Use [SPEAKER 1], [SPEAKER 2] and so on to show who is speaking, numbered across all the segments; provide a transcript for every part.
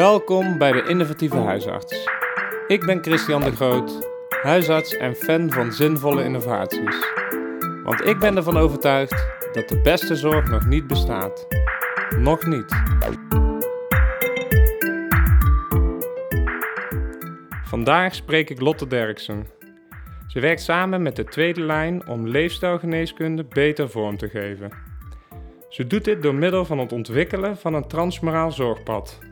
[SPEAKER 1] Welkom bij de Innovatieve Huisarts. Ik ben Christian de Groot, huisarts en fan van zinvolle innovaties. Want ik ben ervan overtuigd dat de beste zorg nog niet bestaat. Nog niet. Vandaag spreek ik Lotte Derksen. Ze werkt samen met de tweede lijn om leefstijlgeneeskunde beter vorm te geven. Ze doet dit door middel van het ontwikkelen van een transmoraal zorgpad.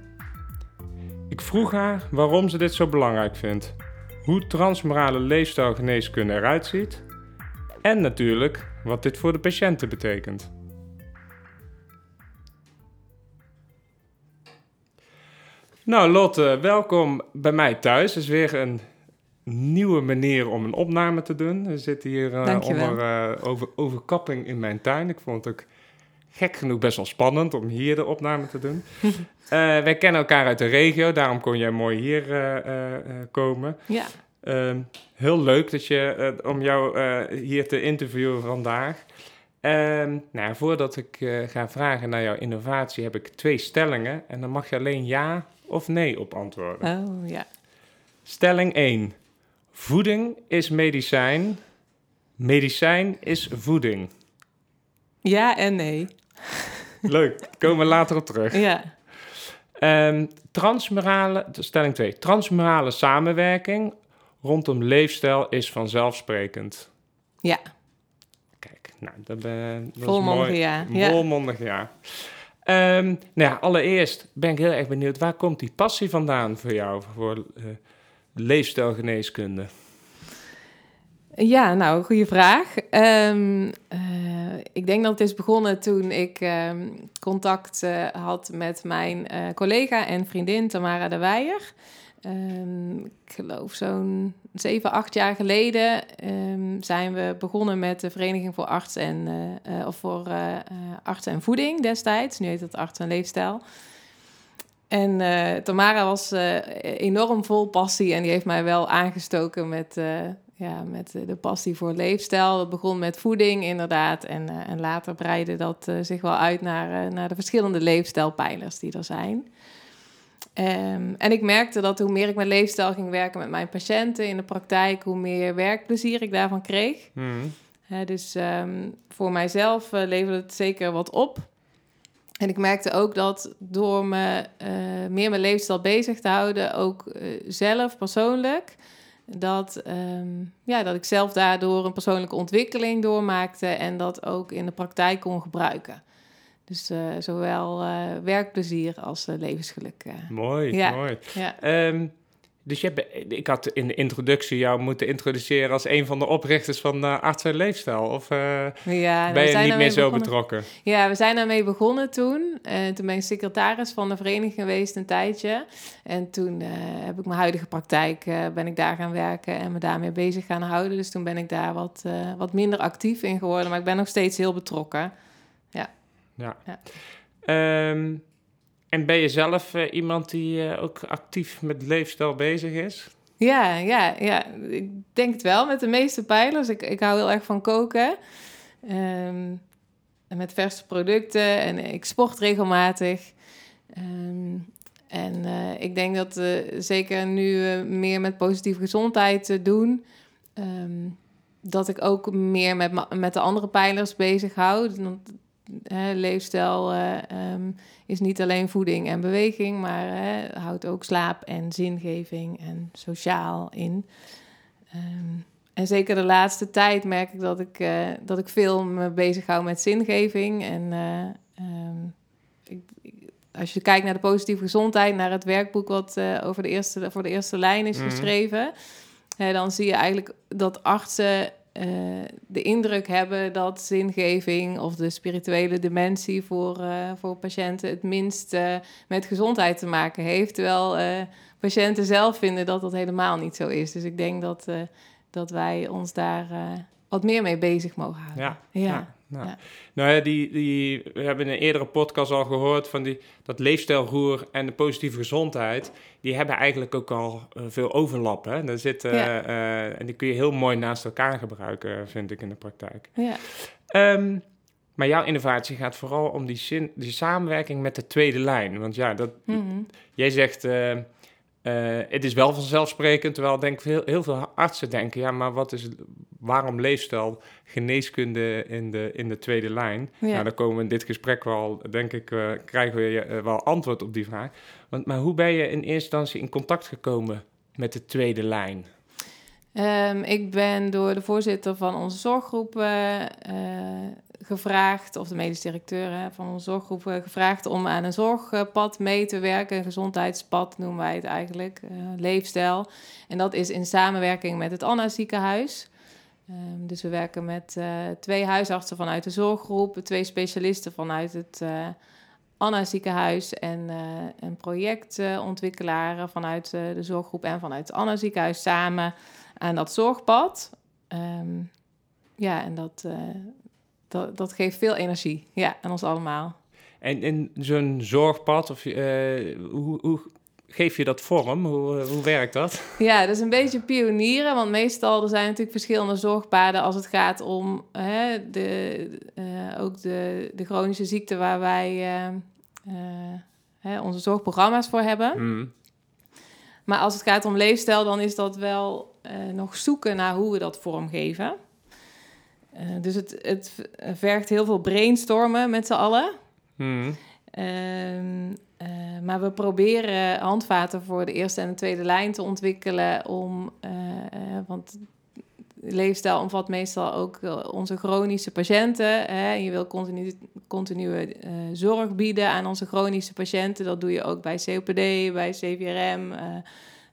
[SPEAKER 1] Ik vroeg haar waarom ze dit zo belangrijk vindt, hoe transmorale leefstijlgeneeskunde eruit ziet en natuurlijk wat dit voor de patiënten betekent. Nou Lotte, welkom bij mij thuis. Het is weer een nieuwe manier om een opname te doen. We zitten hier uh, onder uh, over, overkapping in mijn tuin. Ik vond het ook gek genoeg best wel spannend om hier de opname te doen. uh, wij kennen elkaar uit de regio, daarom kon jij mooi hier komen.
[SPEAKER 2] Ja.
[SPEAKER 1] Ehm, heel leuk dat je, om jou hier te interviewen vandaag. Um, nou, voordat ik ga vragen naar jouw innovatie, heb ik twee stellingen. En dan mag je alleen ja of nee op antwoorden.
[SPEAKER 2] Oh, ja.
[SPEAKER 1] Stelling 1. Voeding is medicijn. Medicijn is voeding.
[SPEAKER 2] Ja en nee.
[SPEAKER 1] Leuk, komen we later op terug.
[SPEAKER 2] Ja.
[SPEAKER 1] Um, transmorale, stelling 2. Transmorale samenwerking rondom leefstijl is vanzelfsprekend.
[SPEAKER 2] Ja.
[SPEAKER 1] Kijk, nou, dat, ben, dat
[SPEAKER 2] Volmondig
[SPEAKER 1] is mooi.
[SPEAKER 2] ja.
[SPEAKER 1] Volmondig ja. Um, nou ja, allereerst ben ik heel erg benieuwd, waar komt die passie vandaan voor jou, voor uh, leefstijlgeneeskunde?
[SPEAKER 2] Ja, nou, goede vraag. Um, uh, ik denk dat het is begonnen toen ik um, contact uh, had met mijn uh, collega en vriendin Tamara de Weijer. Um, ik geloof zo'n zeven, acht jaar geleden zijn we begonnen met de Vereniging voor Arts en, of voor Arts en Voeding destijds. Nu heet het Arts en Leefstijl. En Tamara was enorm vol passie en die heeft mij wel aangestoken met ja, met de passie voor leefstijl. Dat begon met voeding, inderdaad. En, uh, en later breidde dat uh, zich wel uit naar, uh, naar de verschillende leefstijlpijlers die er zijn. Um, en ik merkte dat hoe meer ik met leefstijl ging werken met mijn patiënten in de praktijk, hoe meer werkplezier ik daarvan kreeg.
[SPEAKER 1] Mm.
[SPEAKER 2] dus um, voor mijzelf leverde het zeker wat op. En ik merkte ook dat door me meer met leefstijl bezig te houden, ook zelf persoonlijk dat, um, ja, dat ik zelf daardoor een persoonlijke ontwikkeling doormaakte en dat ook in de praktijk kon gebruiken. Dus uh, zowel uh, werkplezier als uh, levensgeluk.
[SPEAKER 1] mooi,
[SPEAKER 2] ja.
[SPEAKER 1] mooi.
[SPEAKER 2] Ja.
[SPEAKER 1] Um, dus je, ik had in de introductie jou moeten introduceren als een van de oprichters van uh, Arts en Leefstijl. Of uh,
[SPEAKER 2] ja,
[SPEAKER 1] ben je niet meer zo betrokken?
[SPEAKER 2] Ja, we zijn daarmee begonnen toen. Uh, toen ben ik secretaris van de vereniging geweest een tijdje. En toen heb ik mijn huidige praktijk, ben ik daar gaan werken en me daarmee bezig gaan houden. Dus toen ben ik daar wat, wat minder actief in geworden. Maar ik ben nog steeds heel betrokken. Ja.
[SPEAKER 1] Ja. ja. Um, en ben je zelf uh, iemand die uh, ook actief met leefstijl bezig is?
[SPEAKER 2] Ja, ja, ja, ik denk het wel met de meeste pijlers. Ik, ik hou heel erg van koken. Um, en met verse producten en ik sport regelmatig. Um, en uh, ik denk dat zeker nu meer met positieve gezondheid doen. Um, dat ik ook meer met, met de andere pijlers bezig hou. Hè, leefstijl uh, um, is niet alleen voeding en beweging, maar hè, houdt ook slaap en zingeving en sociaal in. Um, en zeker de laatste tijd merk ik dat ik, uh, dat ik veel me bezig hou met zingeving. En uh, um, ik, als je kijkt naar de positieve gezondheid, naar het werkboek wat over de eerste, voor de eerste lijn is
[SPEAKER 1] Mhm.
[SPEAKER 2] geschreven, hè, dan zie je eigenlijk dat artsen uh, de indruk hebben dat zingeving of de spirituele dimensie voor, uh, voor patiënten het minst uh, met gezondheid te maken heeft. Terwijl patiënten zelf vinden dat dat helemaal niet zo is. Dus ik denk dat, dat wij ons daar wat meer mee bezig mogen houden.
[SPEAKER 1] Ja,
[SPEAKER 2] ja.
[SPEAKER 1] ja. Nou, ja. nou ja, die, die, we hebben in een eerdere podcast al gehoord van die, dat leefstijlroer en de positieve gezondheid. Die hebben eigenlijk ook al uh, veel overlap. Hè? Daar zitten, ja. uh, en die kun je heel mooi naast elkaar gebruiken, vind ik, in de praktijk.
[SPEAKER 2] Ja.
[SPEAKER 1] Um, Maar jouw innovatie gaat vooral om die, zin, die samenwerking met de tweede lijn. Want ja, dat,
[SPEAKER 2] Mhm.
[SPEAKER 1] jij zegt, eh, eh, het is wel vanzelfsprekend, terwijl denk ik heel, heel veel artsen denken, ja, maar wat is, waarom leefstijl geneeskunde in de, in de tweede lijn?
[SPEAKER 2] Ja.
[SPEAKER 1] Nou, dan komen we in dit gesprek wel, denk ik, eh, krijgen we eh, wel antwoord op die vraag. Want, maar hoe ben je in eerste instantie in contact gekomen met de tweede lijn?
[SPEAKER 2] Ehm, ik ben door de voorzitter van onze zorggroep gevraagd, of de medisch directeur van onze zorggroep eh, gevraagd om aan een zorgpad mee te werken. Een gezondheidspad noemen wij het eigenlijk, eh, leefstijl. En dat is in samenwerking met het Anna ziekenhuis. Ehm, dus we werken met eh, twee huisartsen vanuit de zorggroep, twee specialisten vanuit het Anna ziekenhuis en een projectontwikkelaar vanuit de zorggroep en vanuit het Anna ziekenhuis samen aan dat zorgpad. Ehm, ja, en dat, dat, dat geeft veel energie. Ja, aan ons allemaal.
[SPEAKER 1] En in zo'n zorgpad, of, eh, hoe, hoe geef je dat vorm? Hoe, hoe werkt dat?
[SPEAKER 2] Ja, dat is een beetje pionieren, want meestal er zijn natuurlijk verschillende zorgpaden als het gaat om hè, de, eh, ook de, de chronische ziekte waar wij eh, eh, hè, onze zorgprogramma's voor hebben.
[SPEAKER 1] Hmm.
[SPEAKER 2] Maar als het gaat om leefstijl, dan is dat wel eh, nog zoeken naar hoe we dat vormgeven. Eh, dus het, het vergt heel veel brainstormen met z'n allen.
[SPEAKER 1] Hmm.
[SPEAKER 2] Ehm, eh, maar we proberen handvaten voor de eerste en de tweede lijn te ontwikkelen om, eh, eh, want leefstijl omvat meestal ook eh, onze chronische patiënten. Hè. Je wil continu, continue eh, zorg bieden aan onze chronische patiënten. Dat doe je ook bij COPD, bij CVRM, eh,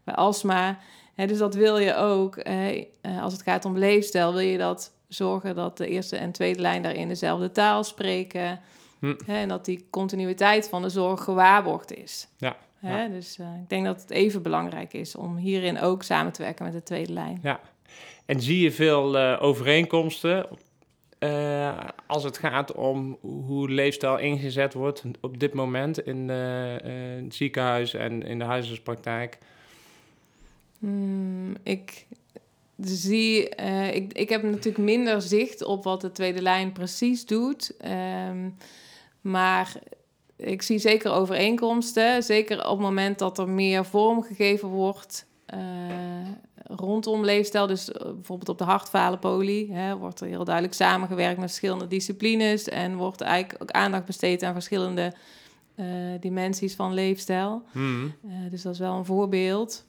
[SPEAKER 2] bij astma. Hè, dus dat wil je ook. eh, eh, als het gaat om leefstijl, wil je dat zorgen dat de eerste en tweede lijn daarin dezelfde taal spreken.
[SPEAKER 1] Hm.
[SPEAKER 2] Hè, en dat die continuïteit van de zorg gewaarborgd is.
[SPEAKER 1] Ja,
[SPEAKER 2] Hè,
[SPEAKER 1] ja.
[SPEAKER 2] Dus eh, ik denk dat het even belangrijk is om hierin ook samen te werken met de tweede lijn.
[SPEAKER 1] Ja. En zie je veel eh, overeenkomsten eh, als het gaat om hoe leefstijl ingezet wordt op dit moment in het ziekenhuis en in de huisartspraktijk?
[SPEAKER 2] Hmm, ik zie, eh, ik, ik heb natuurlijk minder zicht op wat de tweede lijn precies doet. Ehm, maar ik zie zeker overeenkomsten. Zeker op het moment dat er meer vorm gegeven wordt eh, rondom leefstijl. Dus eh, bijvoorbeeld op de hartfalenpolie hè, wordt er heel duidelijk samengewerkt met verschillende disciplines. En wordt eigenlijk ook aandacht besteed aan verschillende dimensies van leefstijl.
[SPEAKER 1] Hmm.
[SPEAKER 2] Dus dat is wel een voorbeeld.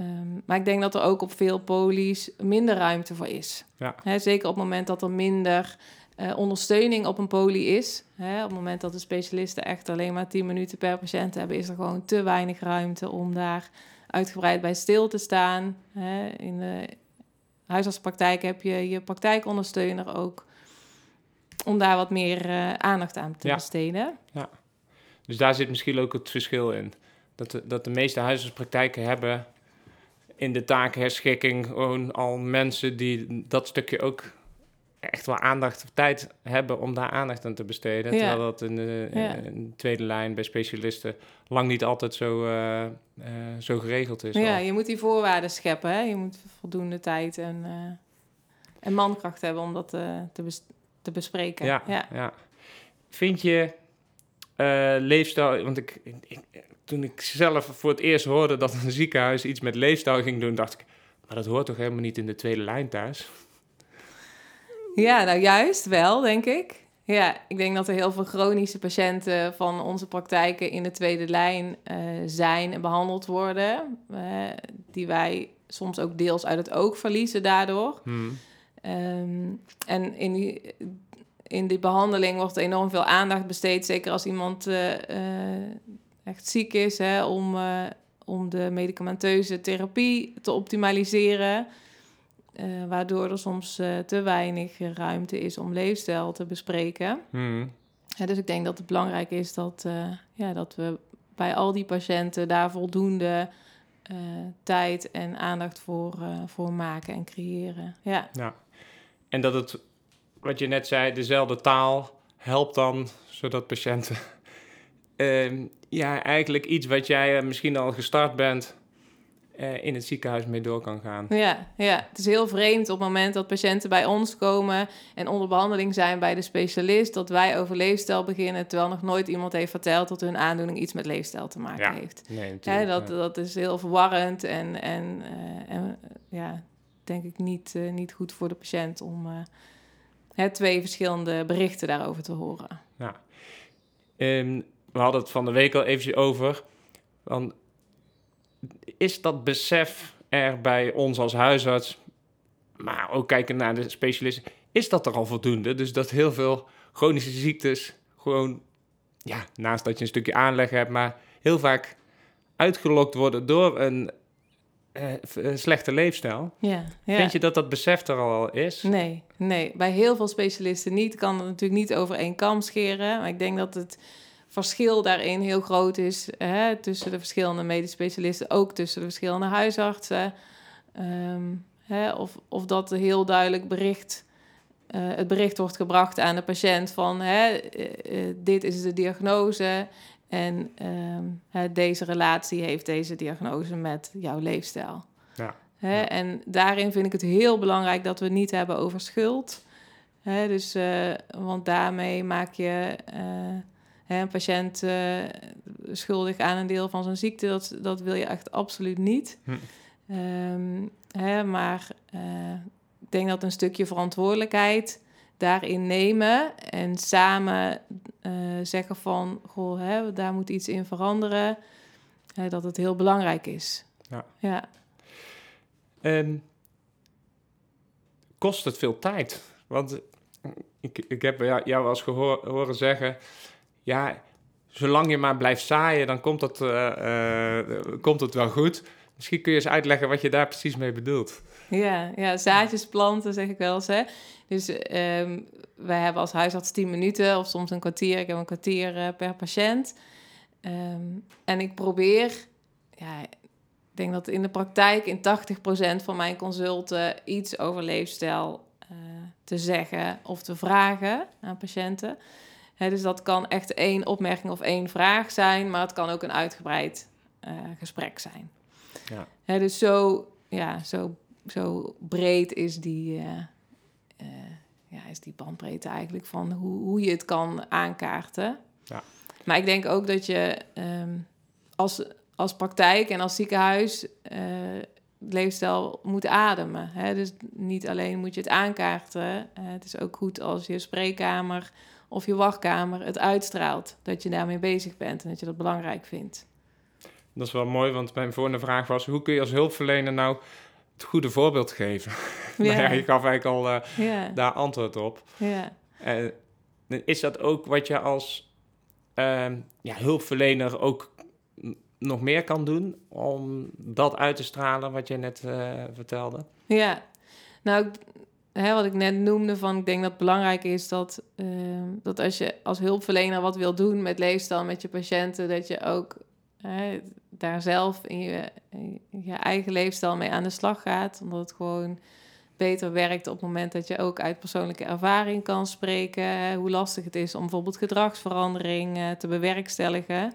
[SPEAKER 2] Ehm, maar ik denk dat er ook op veel polies minder ruimte voor is.
[SPEAKER 1] Ja.
[SPEAKER 2] Zeker op het moment dat er minder eh, ondersteuning op een poli is. Op het moment dat de specialisten echt alleen maar 10 minuten per patiënt hebben, is er gewoon te weinig ruimte om daar uitgebreid bij stil te staan. In de huisartspraktijk heb je je praktijkondersteuner ook. Om daar wat meer eh, aandacht aan te
[SPEAKER 1] Ja.
[SPEAKER 2] besteden.
[SPEAKER 1] Dus daar zit misschien ook het verschil in. Dat de, dat de meeste huisartspraktijken hebben in de takenherschikking gewoon al mensen die dat stukje ook echt wel aandacht of tijd hebben om daar aandacht aan te besteden.
[SPEAKER 2] Ja.
[SPEAKER 1] Terwijl dat in de,
[SPEAKER 2] Ja.
[SPEAKER 1] in de tweede lijn bij specialisten lang niet altijd zo, eh, eh, zo geregeld is.
[SPEAKER 2] Ja,
[SPEAKER 1] al.
[SPEAKER 2] je moet die voorwaarden scheppen. Hè? Je moet voldoende tijd en, eh, en mankracht hebben om dat te, bes- te bespreken.
[SPEAKER 1] Ja,
[SPEAKER 2] ja.
[SPEAKER 1] ja. Vind je leefstijl... Want ik, ik, toen ik zelf voor het eerst hoorde dat een ziekenhuis iets met leefstijl ging doen, dacht ik... Maar dat hoort toch helemaal niet in de tweede lijn thuis?
[SPEAKER 2] Ja, nou juist wel, denk ik. Ja, ik denk dat er heel veel chronische patiënten van onze praktijken in de tweede lijn eh, zijn en behandeld worden. eh, die wij soms ook deels uit het oog verliezen daardoor.
[SPEAKER 1] Hmm.
[SPEAKER 2] Ehm, en in die, in die behandeling wordt enorm veel aandacht besteed, zeker als iemand eh, echt ziek is, hè, om, eh, om de medicamenteuze therapie te optimaliseren. Eh, waardoor er soms eh, te weinig ruimte is om leefstijl te bespreken.
[SPEAKER 1] Hmm.
[SPEAKER 2] Ja, dus ik denk dat het belangrijk is dat, ja, dat we bij al die patiënten daar voldoende tijd en aandacht voor, voor maken en creëren. Ja.
[SPEAKER 1] Ja. En dat het, wat je net zei, dezelfde taal helpt dan, zodat patiënten... Ehm, ja, eigenlijk iets wat jij eh, misschien al gestart bent... eh, in het ziekenhuis mee door kan gaan.
[SPEAKER 2] Ja, ja, het is heel vreemd op het moment dat patiënten bij ons komen en onder behandeling zijn bij de specialist, dat wij over leefstijl beginnen, terwijl nog nooit iemand heeft verteld dat hun aandoening iets met leefstijl te maken
[SPEAKER 1] Ja,
[SPEAKER 2] heeft.
[SPEAKER 1] Nee,
[SPEAKER 2] Ja,
[SPEAKER 1] natuurlijk.
[SPEAKER 2] dat,
[SPEAKER 1] ja.
[SPEAKER 2] dat is heel verwarrend en, en, eh, en ja, denk ik niet, niet goed voor de patiënt om eh, hè, twee verschillende berichten daarover te horen.
[SPEAKER 1] Ehm, we hadden het van de week al eventjes over. Want is dat besef er bij ons als huisarts, maar ook kijken naar de specialisten, is dat er al voldoende? Dus dat heel veel chronische ziektes gewoon, ja, naast dat je een stukje aanleg hebt, maar heel vaak uitgelokt worden door een eh, een slechte leefstijl.
[SPEAKER 2] Ja, ja.
[SPEAKER 1] Vind je dat dat besef er al is?
[SPEAKER 2] Nee, nee, bij heel veel specialisten niet. Ik kan het natuurlijk niet over één kam scheren. Maar ik denk dat het verschil daarin heel groot is hè, tussen de verschillende medisch specialisten, ook tussen de verschillende huisartsen. Ehm, hè, of, of dat heel duidelijk bericht, eh, het bericht wordt gebracht aan de patiënt van hè, eh, eh, dit is de diagnose en ehm, hè, deze relatie heeft deze diagnose met jouw leefstijl.
[SPEAKER 1] Ja.
[SPEAKER 2] Hè,
[SPEAKER 1] Ja.
[SPEAKER 2] En daarin vind ik het heel belangrijk dat we het niet hebben over schuld. Hè, dus, want daarmee maak je hè, een patiënt eh, schuldig aan een deel van zijn ziekte. Dat, dat wil je echt absoluut niet.
[SPEAKER 1] Hm.
[SPEAKER 2] Ehm, hè, maar eh, ik denk dat een stukje verantwoordelijkheid daarin nemen en samen eh, zeggen van, goh, hè, daar moet iets in veranderen, hè, dat het heel belangrijk is.
[SPEAKER 1] Ja.
[SPEAKER 2] ja.
[SPEAKER 1] Kost het veel tijd? Want ik, ik heb jou, wel eens gehoor, horen zeggen... ja, zolang je maar blijft zaaien, dan komt het, eh, eh, komt het wel goed. Misschien kun je eens uitleggen wat je daar precies mee bedoelt.
[SPEAKER 2] Ja, ja, zaadjes planten zeg ik wel eens. Hè. Dus ehm, wij hebben als huisarts 10 minuten of soms een kwartier. Ik heb een kwartier eh, per patiënt. Ehm, en ik probeer, ja, ik denk dat in de praktijk in 80% van mijn consulten iets over leefstijl te zeggen of te vragen aan patiënten. Dus dat kan echt één opmerking of één vraag zijn, maar het kan ook een uitgebreid eh, gesprek zijn.
[SPEAKER 1] Ja.
[SPEAKER 2] Dus zo, ja, zo, zo breed is die, eh, eh, ja, is die bandbreedte eigenlijk van hoe, hoe je het kan aankaarten.
[SPEAKER 1] Ja.
[SPEAKER 2] Maar ik denk ook dat je ehm, als, als praktijk en als ziekenhuis leefstijl moet ademen. Hè? Dus niet alleen moet je het aankaarten. het is ook goed als je spreekkamer of je wachtkamer het uitstraalt. Dat je daarmee bezig bent en dat je dat belangrijk vindt.
[SPEAKER 1] Dat is wel mooi, want mijn volgende vraag was... hoe kun je als hulpverlener nou het goede voorbeeld geven? nou ja, je gaf eigenlijk al eh,
[SPEAKER 2] ja,
[SPEAKER 1] daar antwoord op.
[SPEAKER 2] ja.
[SPEAKER 1] Eh, is dat ook wat je als ehm, ja, hulpverlener ook nog meer kan doen om dat uit te stralen wat je net eh, vertelde?
[SPEAKER 2] Ja, nou, ik- hè, wat ik net noemde, van ik denk dat het belangrijk is dat, ehm, dat als je als hulpverlener wat wil doen met leefstijl met je patiënten, dat je ook hè, daar zelf in je, je eigen leefstijl mee aan de slag gaat. Omdat het gewoon beter werkt op het moment dat je ook uit persoonlijke ervaring kan spreken. Hoe lastig het is om bijvoorbeeld gedragsverandering eh, te bewerkstelligen.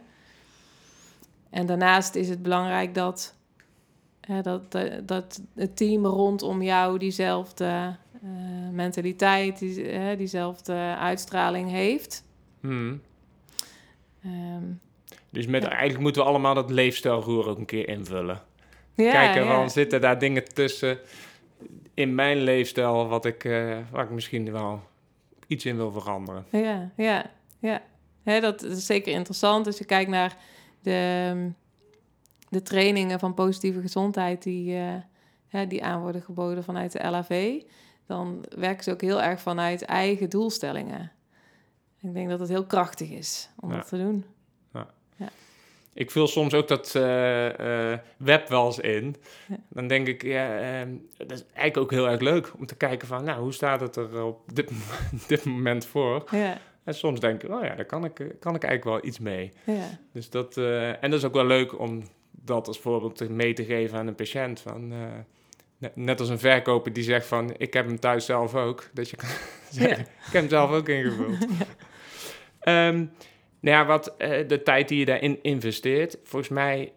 [SPEAKER 2] En daarnaast is het belangrijk dat dat, dat, dat het team rondom jou diezelfde eh, mentaliteit, die, hè, diezelfde uitstraling heeft.
[SPEAKER 1] Hmm.
[SPEAKER 2] Ehm,
[SPEAKER 1] Dus met,
[SPEAKER 2] Ja.
[SPEAKER 1] eigenlijk moeten we allemaal dat leefstijlroer ook een keer invullen.
[SPEAKER 2] ja,
[SPEAKER 1] Kijken,
[SPEAKER 2] ja.
[SPEAKER 1] van zitten daar dingen tussen in mijn leefstijl wat ik, waar ik misschien wel iets in wil veranderen.
[SPEAKER 2] Ja, ja, ja. Hè, dat is zeker interessant als je kijkt naar de, de trainingen van positieve gezondheid die, die aan worden geboden vanuit de LAV. Dan werken ze ook heel erg vanuit eigen doelstellingen. Ik denk dat het heel krachtig is om
[SPEAKER 1] Ja.
[SPEAKER 2] dat te doen.
[SPEAKER 1] Ik vul soms ook dat eh, web wel eens in.
[SPEAKER 2] Ja.
[SPEAKER 1] Dan denk ik, ja, ehm, dat is eigenlijk ook heel erg leuk om te kijken van, nou, hoe staat het er op dit, dit moment voor?
[SPEAKER 2] Ja,
[SPEAKER 1] En soms denk ik, oh ja, daar kan ik, eh, kan ik eigenlijk wel iets mee.
[SPEAKER 2] ja.
[SPEAKER 1] Dus dat, en dat is ook wel leuk om dat als voorbeeld te- mee te geven aan een patiënt. Van, net, als een verkoper die zegt van, ik heb hem thuis zelf ook. Dat je kan zeggen, ik heb hem zelf ook ingevuld. Ehm, nou ja, wat eh, de tijd die je daarin investeert, volgens mij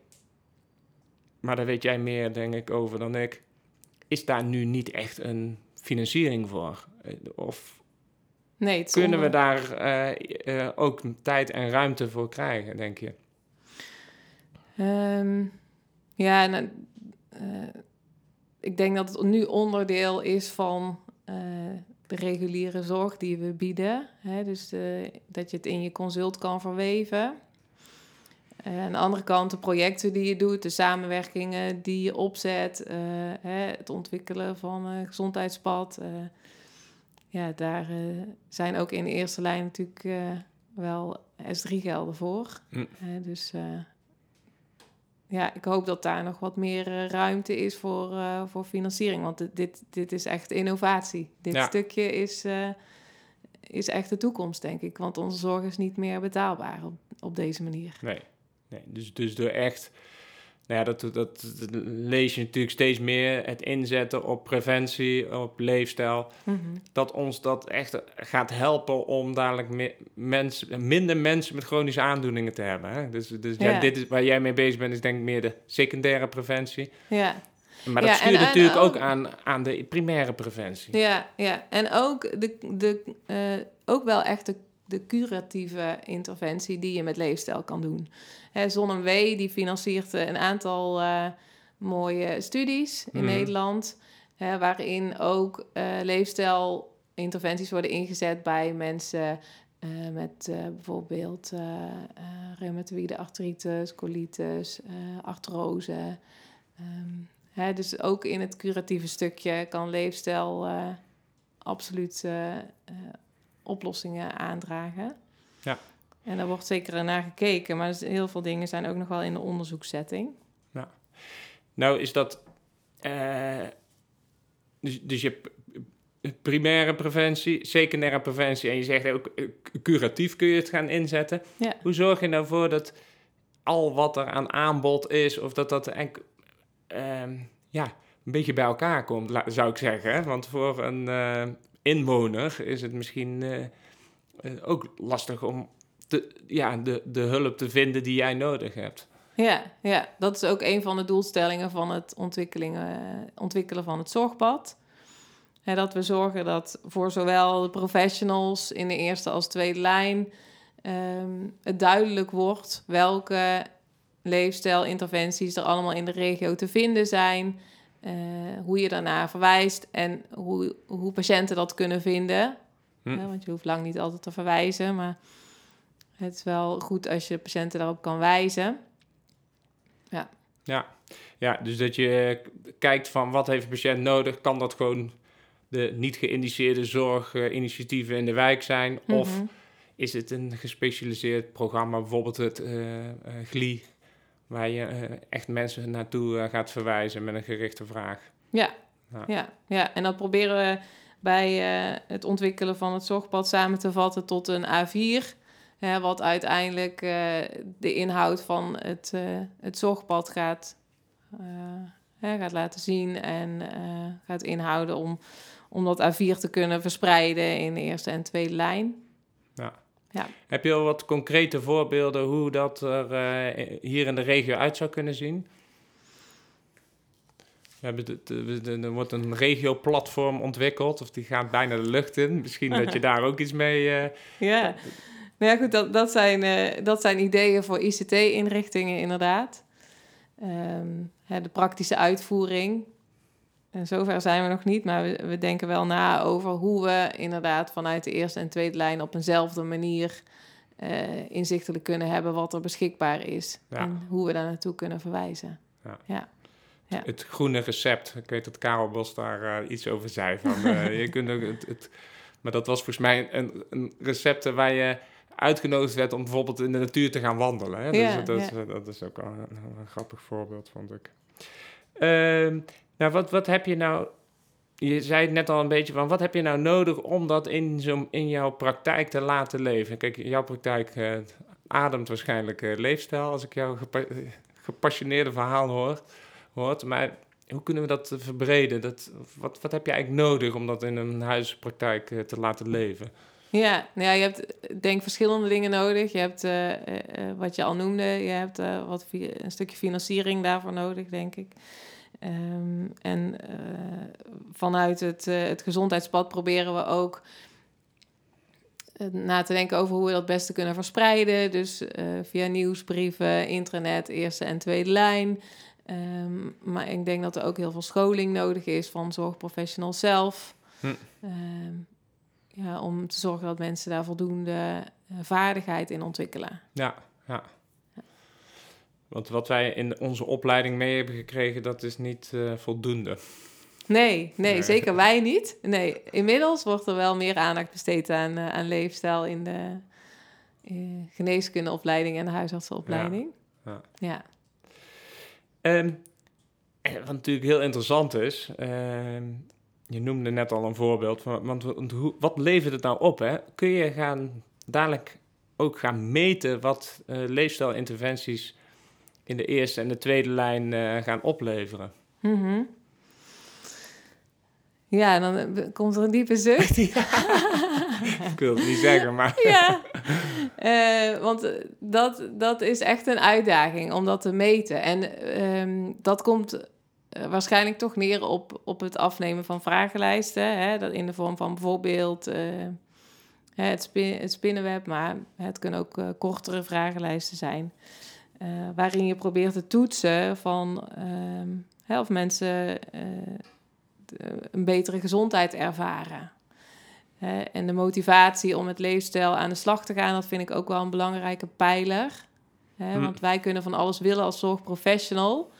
[SPEAKER 1] maar daar weet jij meer, denk ik, over dan ik. Is daar nu niet echt een financiering voor? Eh, Of
[SPEAKER 2] Nee,
[SPEAKER 1] kunnen we daar eh, ook tijd en ruimte voor krijgen, denk je?
[SPEAKER 2] Ehm, ja, nou, ik denk dat het nu onderdeel is van eh, de reguliere zorg die we bieden. Hè? Dus de- dat je het in je consult kan verweven. Eh, aan de andere kant de projecten die je doet, de samenwerkingen die je opzet, eh, hè, het ontwikkelen van een gezondheidspad. ja, daar zijn ook in de eerste lijn natuurlijk wel S3-gelden voor.
[SPEAKER 1] Hm.
[SPEAKER 2] Dus ja, ik hoop dat daar nog wat meer eh, ruimte is voor, eh, voor financiering. Want dit- dit, dit is echt innovatie. Dit
[SPEAKER 1] Ja.
[SPEAKER 2] stukje is, eh, is echt de toekomst, denk ik. Want onze zorg is niet meer betaalbaar op, op deze manier.
[SPEAKER 1] Nee. nee. Dus, dus door echt, nou ja, dat, dat, dat lees je natuurlijk steeds meer, het inzetten op preventie, op leefstijl.
[SPEAKER 2] Mhm.
[SPEAKER 1] dat ons dat echt gaat helpen om dadelijk me- mensen, minder mensen met chronische aandoeningen te hebben. Hè? Dus, dus ja.
[SPEAKER 2] Ja.
[SPEAKER 1] dit is waar jij mee bezig bent, is denk ik meer de secundaire preventie.
[SPEAKER 2] Ja,
[SPEAKER 1] Maar dat
[SPEAKER 2] Ja,
[SPEAKER 1] stuurt
[SPEAKER 2] en- en
[SPEAKER 1] natuurlijk ook,
[SPEAKER 2] ook-
[SPEAKER 1] aan, aan de primaire preventie.
[SPEAKER 2] ja, ja. En ook, de, de, eh, ook wel echt de, de curatieve interventie die je met leefstijl kan doen. Hè, Zon W die financiert eh, een aantal eh, mooie studies in
[SPEAKER 1] Mhm.
[SPEAKER 2] Nederland... Hè, waarin ook eh leefstijlinterventies worden ingezet bij mensen... met bijvoorbeeld reumatoïde artritis, colitis, artrose. Ehm, hè, dus ook in het curatieve stukje kan leefstijl absoluut oplossingen aandragen.
[SPEAKER 1] Ja.
[SPEAKER 2] En daar wordt zeker naar gekeken, maar dus heel veel dingen zijn ook nog wel in de onderzoekssetting.
[SPEAKER 1] Nou is dat... eh, dus, dus je hebt primaire preventie, secundaire preventie... en je zegt ook eh, curatief kun je het gaan inzetten.
[SPEAKER 2] Ja.
[SPEAKER 1] Hoe zorg je nou voor dat al wat er aan aanbod is... of dat dat enk, ehm, ja, een beetje bij elkaar komt, zou ik zeggen. Want voor een eh, inwoner is het misschien ook lastig om... te- ja, de, de hulp te vinden die jij nodig hebt.
[SPEAKER 2] Ja, ja, dat is ook een van de doelstellingen van het eh, ontwikkelen van het zorgpad. Hè, dat we zorgen dat voor zowel de professionals in de eerste als tweede lijn ehm, het duidelijk wordt welke leefstijlinterventies er allemaal in de regio te vinden zijn, eh, hoe je daarna verwijst en hoe, hoe patiënten dat kunnen vinden.
[SPEAKER 1] Hm.
[SPEAKER 2] Want je hoeft lang niet altijd te verwijzen, maar het is wel goed als je patiënten daarop kan wijzen.
[SPEAKER 1] Ja. ja, dus dat je kijkt van wat heeft de patiënt nodig. Kan dat gewoon de niet geïndiceerde zorginitiatieven in de wijk zijn? Of
[SPEAKER 2] Mhm.
[SPEAKER 1] is het een gespecialiseerd programma, bijvoorbeeld het eh eh, GLI... waar je eh, echt mensen naartoe eh, gaat verwijzen met een gerichte vraag.
[SPEAKER 2] Ja.
[SPEAKER 1] Ja.
[SPEAKER 2] Ja. Ja, en dat proberen we bij eh, het ontwikkelen van het zorgpad samen te vatten tot een A4. Hè, wat uiteindelijk eh, de inhoud van het, eh, het zorgpad gaat, eh, hè, gaat laten zien en gaat inhouden om, om dat A4 te kunnen verspreiden in de eerste en tweede lijn.
[SPEAKER 1] Heb je al wat concrete voorbeelden hoe dat er hier in de regio uit zou kunnen zien? Er wordt een regioplatform ontwikkeld, of die gaat bijna de lucht in. Misschien dat je daar ook iets mee...
[SPEAKER 2] Ja, nou ja, goed, dat, dat, zijn, eh, dat zijn ideeën voor ICT-inrichtingen inderdaad. Ehm, hè, de praktische uitvoering. En zover zijn we nog niet, maar we, we denken wel na over hoe we inderdaad vanuit de eerste en tweede lijn op eenzelfde manier eh, inzichtelijk kunnen hebben wat er beschikbaar is.
[SPEAKER 1] Ja.
[SPEAKER 2] En hoe we daar naartoe kunnen verwijzen. Ja.
[SPEAKER 1] Het groene recept. Ik weet dat Karel Bos daar eh, iets over zei. Van, je kunt ook het, het, maar dat was volgens mij een, een recept waar je uitgenodigd werd om bijvoorbeeld in de natuur te gaan wandelen. Hè?
[SPEAKER 2] Ja,
[SPEAKER 1] dus dat,
[SPEAKER 2] ja.
[SPEAKER 1] is- dat is ook een, een grappig voorbeeld, vond ik. Ehm, nou, wat, wat heb je nou... Je zei het net al een beetje van, wat heb je nou nodig om dat in, zo, in jouw praktijk te laten leven? Kijk, jouw praktijk eh, ademt waarschijnlijk eh, leefstijl, als ik jouw gepa- gepassioneerde verhaal hoor, hoort. Maar hoe kunnen we dat verbreden? Dat, wat, wat heb je eigenlijk nodig om dat in een huispraktijk eh, te laten leven?
[SPEAKER 2] Ja, nou ja, je hebt denk verschillende dingen nodig. Je hebt uh, uh, wat je al noemde, je hebt uh, wat een stukje financiering daarvoor nodig, denk ik. Um, en vanuit het, het gezondheidspad proberen we ook na te denken over hoe we dat beste kunnen verspreiden. Dus via nieuwsbrieven, internet, eerste en tweede lijn. Um, maar ik denk dat er ook heel veel scholing nodig is van zorgprofessionals zelf. Hm. Um, ja, om te zorgen dat mensen daar voldoende uh, vaardigheid in ontwikkelen.
[SPEAKER 1] Ja, ja. Want wat wij in onze opleiding mee hebben gekregen, dat is niet uh, voldoende.
[SPEAKER 2] Nee, nee, zeker wij niet. Nee, inmiddels wordt er wel meer aandacht besteed aan, uh, aan leefstijl in de geneeskundeopleiding en de huisartsenopleiding. Ja. ja.
[SPEAKER 1] Um, wat natuurlijk heel interessant is, uh, je noemde net al een voorbeeld, van, want, want hoe, wat levert het nou op? Hè? Kun je gaan, dadelijk ook gaan meten wat uh, leefstijlinterventies in de eerste en de tweede lijn uh, gaan opleveren?
[SPEAKER 2] Mm -hmm. Ja, dan komt er een diepe zucht.
[SPEAKER 1] Ik wil het niet zeggen, maar...
[SPEAKER 2] ja, uh, want dat, dat is echt een uitdaging om dat te meten. En um, dat komt uh, waarschijnlijk toch neer op, op het afnemen van vragenlijsten. Hè, dat in de vorm van bijvoorbeeld uh, het, spin, het spinnenweb, maar het kunnen ook uh, kortere vragenlijsten zijn. waarin je probeert te toetsen van ehm, hè, of mensen een betere gezondheid ervaren. en de motivatie om het leefstijl aan de slag te gaan, dat vind ik ook wel een belangrijke pijler. Hè, Want wij kunnen van alles willen als zorgprofessional.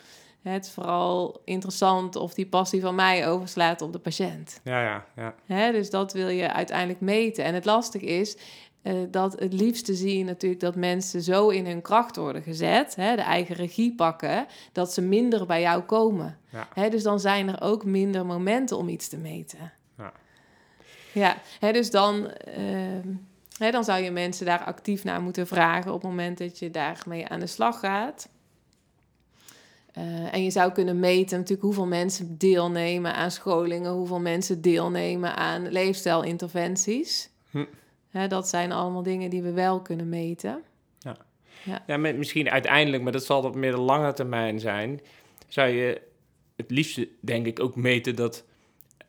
[SPEAKER 2] Het is vooral interessant of die passie van mij overslaat op de patiënt.
[SPEAKER 1] Ja, ja, ja.
[SPEAKER 2] Hè, dus dat wil je uiteindelijk meten. En het lastig is uh, dat het liefste zie je natuurlijk dat mensen zo in hun kracht worden gezet, hè, de eigen regie pakken, dat ze minder bij jou komen. Ja. Hè, dus dan zijn er ook minder momenten om iets te meten. Ja, ja hè, dus dan. Uh, Hè, dan zou je mensen daar actief naar moeten vragen op het moment dat je daarmee aan de slag gaat. Uh, en je zou kunnen meten natuurlijk hoeveel mensen deelnemen aan scholingen, hoeveel mensen deelnemen aan leefstijlinterventies. Hm. Hè, dat zijn allemaal dingen die we wel kunnen meten.
[SPEAKER 1] Ja, ja. ja misschien uiteindelijk, maar dat zal op meer de lange termijn zijn, zou je het liefste denk ik ook meten dat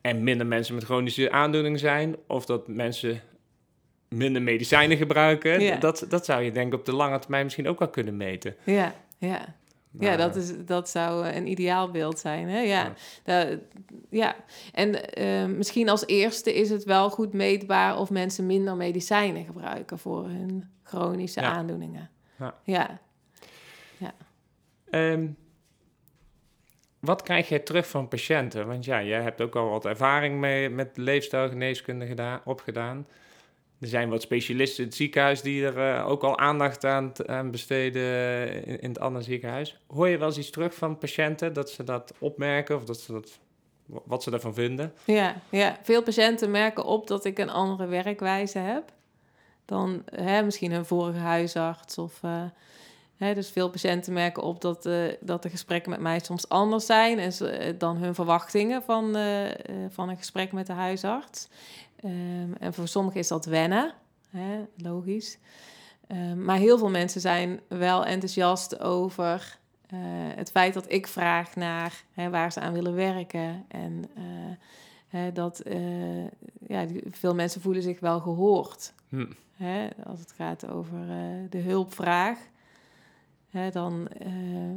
[SPEAKER 1] er minder mensen met chronische aandoeningen zijn, of dat mensen minder medicijnen gebruiken. Ja. Dat, dat zou je denk ik op de lange termijn misschien ook wel kunnen meten.
[SPEAKER 2] Ja, ja ja, dat, is, dat zou een ideaalbeeld zijn. Hè? Ja. Ja. ja. En uh, misschien als eerste is het wel goed meetbaar of mensen minder medicijnen gebruiken voor hun chronische ja. aandoeningen. Ja. ja.
[SPEAKER 1] ja. Um, wat krijg je terug van patiënten? Want ja, jij hebt ook al wat ervaring mee met leefstijlgeneeskunde gedaan, opgedaan. Er zijn wat specialisten in het ziekenhuis die er uh, ook al aandacht aan, besteden in, het andere ziekenhuis. Hoor je wel eens iets terug van patiënten dat ze dat opmerken of dat ze dat, wat ze daarvan vinden?
[SPEAKER 2] Ja, ja, veel patiënten merken op dat ik een andere werkwijze heb dan hè, misschien hun vorige huisarts. Of, uh, hè, dus veel patiënten merken op dat, uh, dat de gesprekken met mij soms anders zijn en, dan hun verwachtingen van, van een gesprek met de huisarts. Um, en voor sommigen is dat wennen, hè, logisch. Um, maar heel veel mensen zijn wel enthousiast over uh, het feit dat ik vraag naar hè, waar ze aan willen werken. En uh, hè, dat uh, ja, veel mensen voelen zich wel gehoord. Hm. Hè, als het gaat over de hulpvraag. Hè, dan,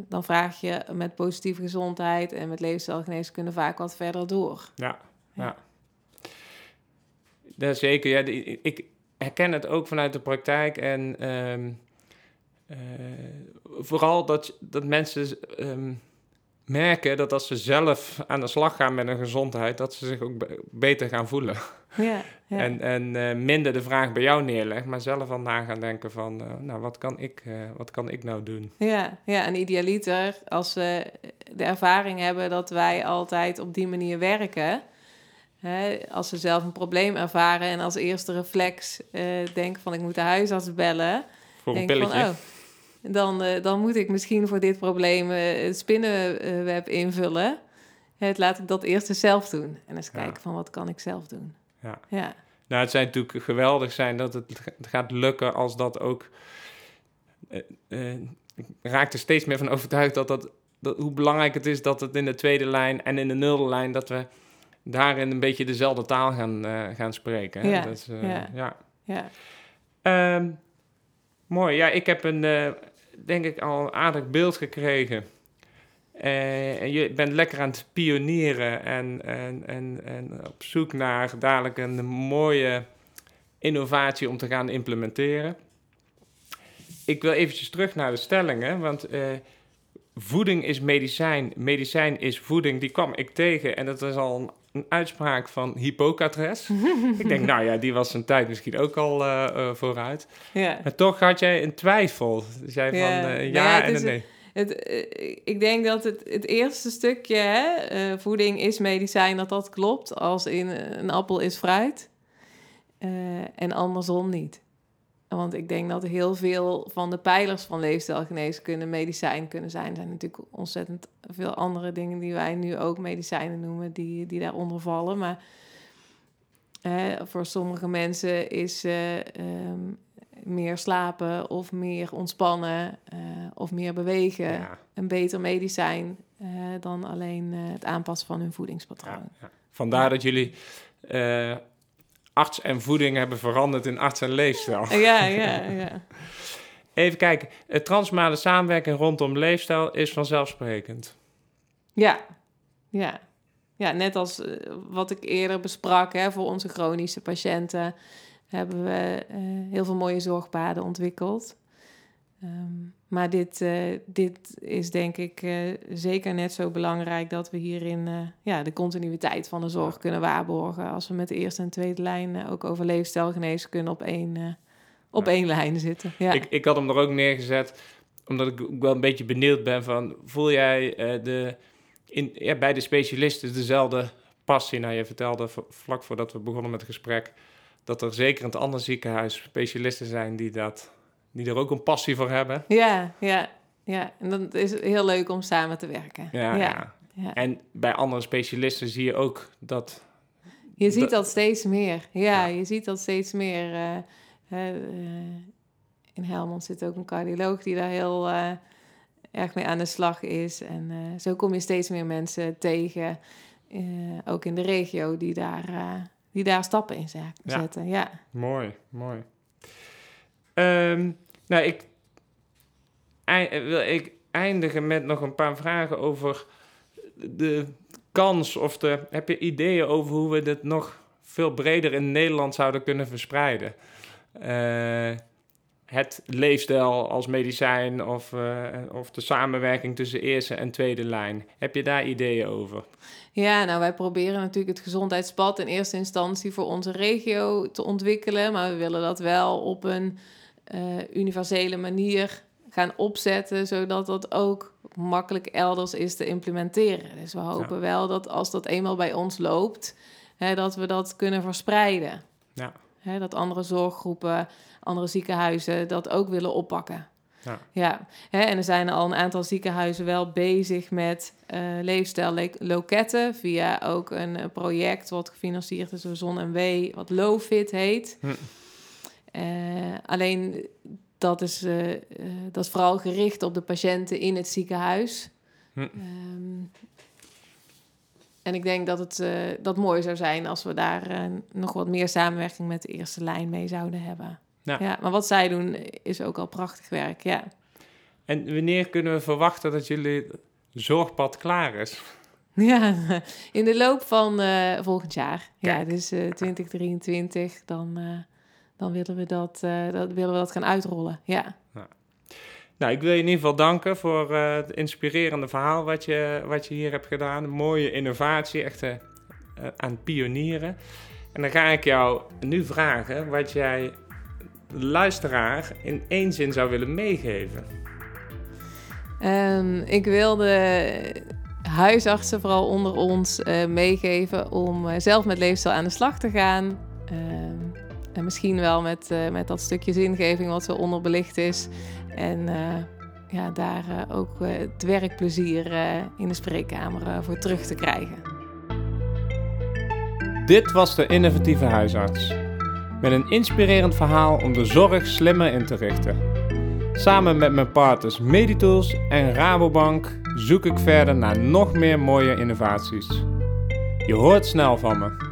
[SPEAKER 2] dan vraag je met positieve gezondheid en met levensstijlgeneeskunde vaak wat verder door.
[SPEAKER 1] ja. ja. ja. Ja, zeker. Ja, ik herken het ook vanuit de praktijk. En um, uh, vooral dat, dat mensen um, merken dat als ze zelf aan de slag gaan met hun gezondheid, dat ze zich ook beter gaan voelen. Ja, ja. En, en uh, minder de vraag bij jou neerleggen, maar zelf al na gaan denken van, uh, nou, wat kan, ik, wat kan ik nou doen?
[SPEAKER 2] Ja, ja en idealiter, als we de ervaring hebben dat wij altijd op die manier werken Hè, als ze zelf een probleem ervaren en als eerste reflex uh, denken van ik moet de huisarts bellen.
[SPEAKER 1] Voor een pilletje. Van, oh,
[SPEAKER 2] dan, uh, dan moet ik misschien voor dit probleem uh, het spinnenweb invullen. Het laat ik dat eerst zelf doen. En eens kijken van wat kan ik zelf doen.
[SPEAKER 1] Ja. ja. Nou, het zou natuurlijk geweldig zijn dat het gaat lukken als dat ook... Ik raak er steeds meer van overtuigd dat, dat, dat hoe belangrijk het is dat het in de tweede lijn en in de nulde lijn... dat we daarin een beetje dezelfde taal gaan, gaan spreken.
[SPEAKER 2] Ja, dat is, ja. ja. ja.
[SPEAKER 1] Ehm, mooi. Ja, ik heb een, denk ik, al een aardig beeld gekregen en je bent lekker aan het pionieren en, en, en, en op zoek naar dadelijk een mooie innovatie om te gaan implementeren. Ik wil eventjes terug naar de stellingen, want uh, voeding is medicijn, medicijn is voeding. Die kwam ik tegen en dat is al een, uitspraak van Hippocrates. ik denk, nou ja, die was zijn tijd misschien ook al uh, vooruit. Ja. Maar toch had jij een twijfel. Zei van ja, ja en nee.
[SPEAKER 2] Het, eh, ik denk dat het, het eerste stukje, hè, uh, voeding is medicijn, dat dat klopt. Als in een appel is fruit. Uh, en andersom niet. Want ik denk dat heel veel van de pijlers van leefstijlgeneeskunde medicijn kunnen zijn. Er zijn natuurlijk ontzettend veel andere dingen die wij nu ook medicijnen noemen, die, die daaronder vallen. Maar voor sommige mensen is um, meer slapen of meer ontspannen uh, of meer bewegen ja. een beter medicijn uh, dan alleen het aanpassen van hun voedingspatroon. Ja,
[SPEAKER 1] Vandaar dat jullie arts en voeding hebben veranderd in arts en leefstijl.
[SPEAKER 2] Ja, ja, ja.
[SPEAKER 1] Even kijken, het transmale samenwerking rondom leefstijl is vanzelfsprekend.
[SPEAKER 2] Ja, ja. Ja, net als wat ik eerder besprak hè, voor onze chronische patiënten hebben we uh, heel veel mooie zorgpaden ontwikkeld. Um, maar dit, uh, dit is denk ik uh, zeker net zo belangrijk dat we hierin ja, de continuïteit van de zorg kunnen waarborgen. Als we met de eerste en tweede lijn ook over leefstijlgeneeskunde op één, op één lijn zitten. Ja.
[SPEAKER 1] Ik, ik had hem er ook neergezet omdat ik wel een beetje benieuwd ben van... voel jij de, in, ja, bij de specialisten dezelfde passie? Nou, je vertelde vlak voordat we begonnen met het gesprek dat er zeker in het andere ziekenhuis specialisten zijn die, dat, die er ook een passie voor hebben.
[SPEAKER 2] Ja, ja, ja. En dat is heel leuk om samen te werken.
[SPEAKER 1] Ja, ja. ja. En bij andere specialisten zie je ook dat...
[SPEAKER 2] Je ziet dat, steeds meer. Ja, je ziet dat steeds meer. Uh, uh, in Helmond zit ook een cardioloog die daar heel uh, erg mee aan de slag is. En zo kom je steeds meer mensen tegen, ook in de regio, die daar die daar stappen in zetten. Ja.
[SPEAKER 1] Mooi, mooi. Um, nou, ik, wil ik eindigen met nog een paar vragen over de kans of de, heb je ideeën over hoe we dit nog veel breder in Nederland zouden kunnen verspreiden? Uh, het leefstijl als medicijn of, uh, of de samenwerking tussen eerste en tweede lijn. Heb je daar ideeën over?
[SPEAKER 2] Ja, nou wij proberen natuurlijk het gezondheidspad in eerste instantie voor onze regio te ontwikkelen, maar we willen dat wel op een universele manier gaan opzetten, zodat dat ook makkelijk elders is te implementeren. Dus we hopen wel dat als dat eenmaal bij ons loopt, hè, dat we dat kunnen verspreiden. Ja. Hè, dat andere zorggroepen andere ziekenhuizen dat ook willen oppakken. Ja. ja. Hè, en er zijn al een aantal ziekenhuizen wel bezig met uh, leefstijlloketten via ook een uh, project wat gefinancierd is door Zon en W, wat LowFit heet. Hm. Uh, alleen dat is, dat is vooral gericht op de patiënten in het ziekenhuis. Hm. Um, en ik denk dat het dat mooi zou zijn als we daar nog wat meer samenwerking met de eerste lijn mee zouden hebben. Ja. ja, maar wat zij doen is ook al prachtig werk, ja.
[SPEAKER 1] En wanneer kunnen we verwachten dat jullie zorgpad klaar is?
[SPEAKER 2] Ja, in de loop van uh, volgend jaar. Ja, dus uh, 2023, dan, dan willen, we dat, uh, dat, willen we dat gaan uitrollen, ja.
[SPEAKER 1] Nou. nou, ik wil je in ieder geval danken voor het inspirerende verhaal wat je, wat je hier hebt gedaan. mooie innovatie, echt aan pionieren. En dan ga ik jou nu vragen wat jij luisteraar in één zin zou willen meegeven?
[SPEAKER 2] Um, ik wilde huisartsen vooral onder ons meegeven om zelf met leefstijl aan de slag te gaan. Um, en misschien wel met, uh, met dat stukje zingeving wat zo onderbelicht is. En ja, daar ook het werkplezier in de spreekkamer voor terug te krijgen.
[SPEAKER 1] Dit was de innovatieve huisarts. met een inspirerend verhaal om de zorg slimmer in te richten. Samen met mijn partners Meditools en Rabobank zoek ik verder naar nog meer mooie innovaties. Je hoort snel van me.